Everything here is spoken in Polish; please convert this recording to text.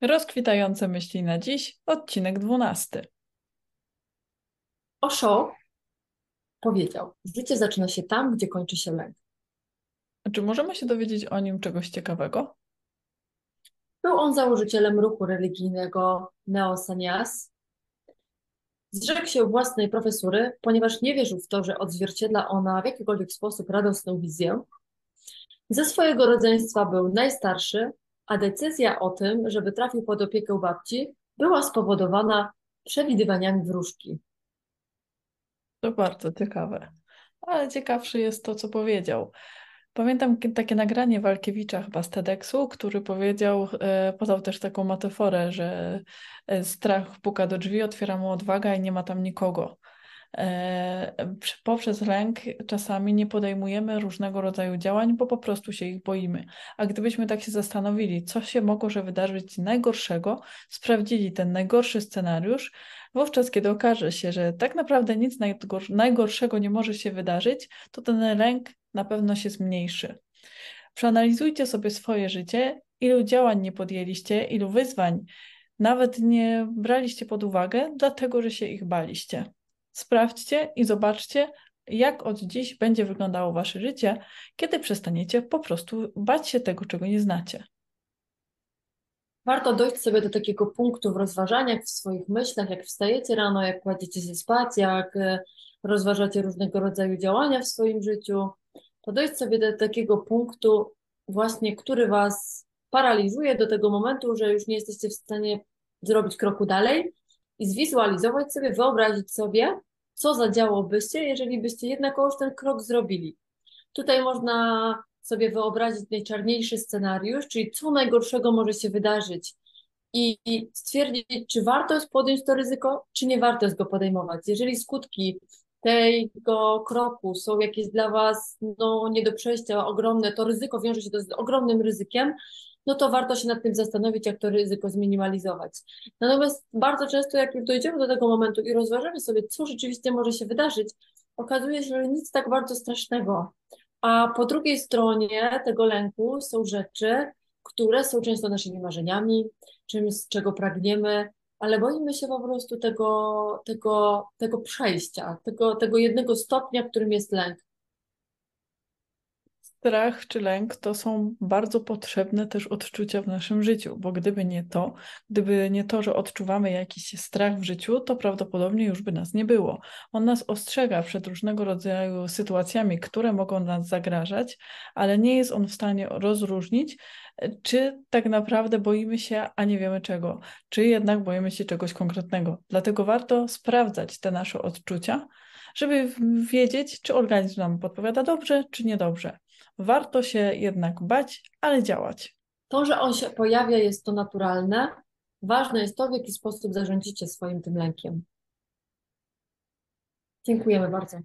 Rozkwitające myśli na dziś, odcinek dwunasty. Osho powiedział: Życie zaczyna się tam, gdzie kończy się lęk. Czy możemy się dowiedzieć o nim czegoś ciekawego? Był on założycielem ruchu religijnego Neo Sannyas. Zrzekł się własnej profesury, ponieważ nie wierzył w to, że odzwierciedla ona w jakikolwiek sposób radosną wizję. Ze swojego rodzeństwa był najstarszy, a decyzja o tym, żeby trafił pod opiekę babci, była spowodowana przewidywaniami wróżki. To bardzo ciekawe. Ale ciekawsze jest to, co powiedział. Pamiętam takie nagranie Walkiewicza chyba z TEDxu, który powiedział, e, podał też taką metaforę, że e, strach puka do drzwi, otwiera mu odwaga i nie ma tam nikogo. E, poprzez lęk czasami nie podejmujemy różnego rodzaju działań, bo po prostu się ich boimy. A gdybyśmy tak się zastanowili, co się mogło wydarzyć najgorszego, sprawdzili ten najgorszy scenariusz, wówczas, kiedy okaże się, że tak naprawdę nic najgorszego nie może się wydarzyć, to ten lęk na pewno się zmniejszy. Przeanalizujcie sobie swoje życie, ilu działań nie podjęliście, ilu wyzwań nawet nie braliście pod uwagę, dlatego że się ich baliście. Sprawdźcie i zobaczcie, jak od dziś będzie wyglądało wasze życie, kiedy przestaniecie po prostu bać się tego, czego nie znacie. Warto dojść sobie do takiego punktu w rozważaniach w swoich myślach, jak wstajecie rano, jak kładziecie się spać, jak e, rozważacie różnego rodzaju działania w swoim życiu, to dojść sobie do takiego punktu właśnie, który was paraliżuje do tego momentu, że już nie jesteście w stanie zrobić kroku dalej i zwizualizować sobie, wyobrazić sobie, co zadziałobyście, jeżeli byście jednak już ten krok zrobili. Tutaj można sobie wyobrazić najczarniejszy scenariusz, czyli co najgorszego może się wydarzyć i stwierdzić, czy warto jest podjąć to ryzyko, czy nie warto jest go podejmować. Jeżeli skutki tego kroku są jakieś dla Was no, nie do przejścia ogromne, to ryzyko wiąże się to z ogromnym ryzykiem, no to warto się nad tym zastanowić, jak to ryzyko zminimalizować. Natomiast bardzo często, jak już dojdziemy do tego momentu i rozważymy sobie, co rzeczywiście może się wydarzyć, okazuje się, że nic tak bardzo strasznego. A po drugiej stronie tego lęku są rzeczy, które są często naszymi marzeniami, czymś, czego pragniemy, ale boimy się po prostu tego, tego, tego przejścia, tego, tego jednego stopnia, którym jest lęk strach czy lęk to są bardzo potrzebne też odczucia w naszym życiu, bo gdyby nie to, gdyby nie to, że odczuwamy jakiś strach w życiu, to prawdopodobnie już by nas nie było. On nas ostrzega przed różnego rodzaju sytuacjami, które mogą nas zagrażać, ale nie jest on w stanie rozróżnić, czy tak naprawdę boimy się, a nie wiemy czego, czy jednak boimy się czegoś konkretnego. Dlatego warto sprawdzać te nasze odczucia, żeby wiedzieć, czy organizm nam podpowiada dobrze, czy niedobrze. Warto się jednak bać, ale działać. To, że on się pojawia, jest to naturalne. Ważne jest to, w jaki sposób zarządzicie swoim tym lękiem. Dziękujemy bardzo.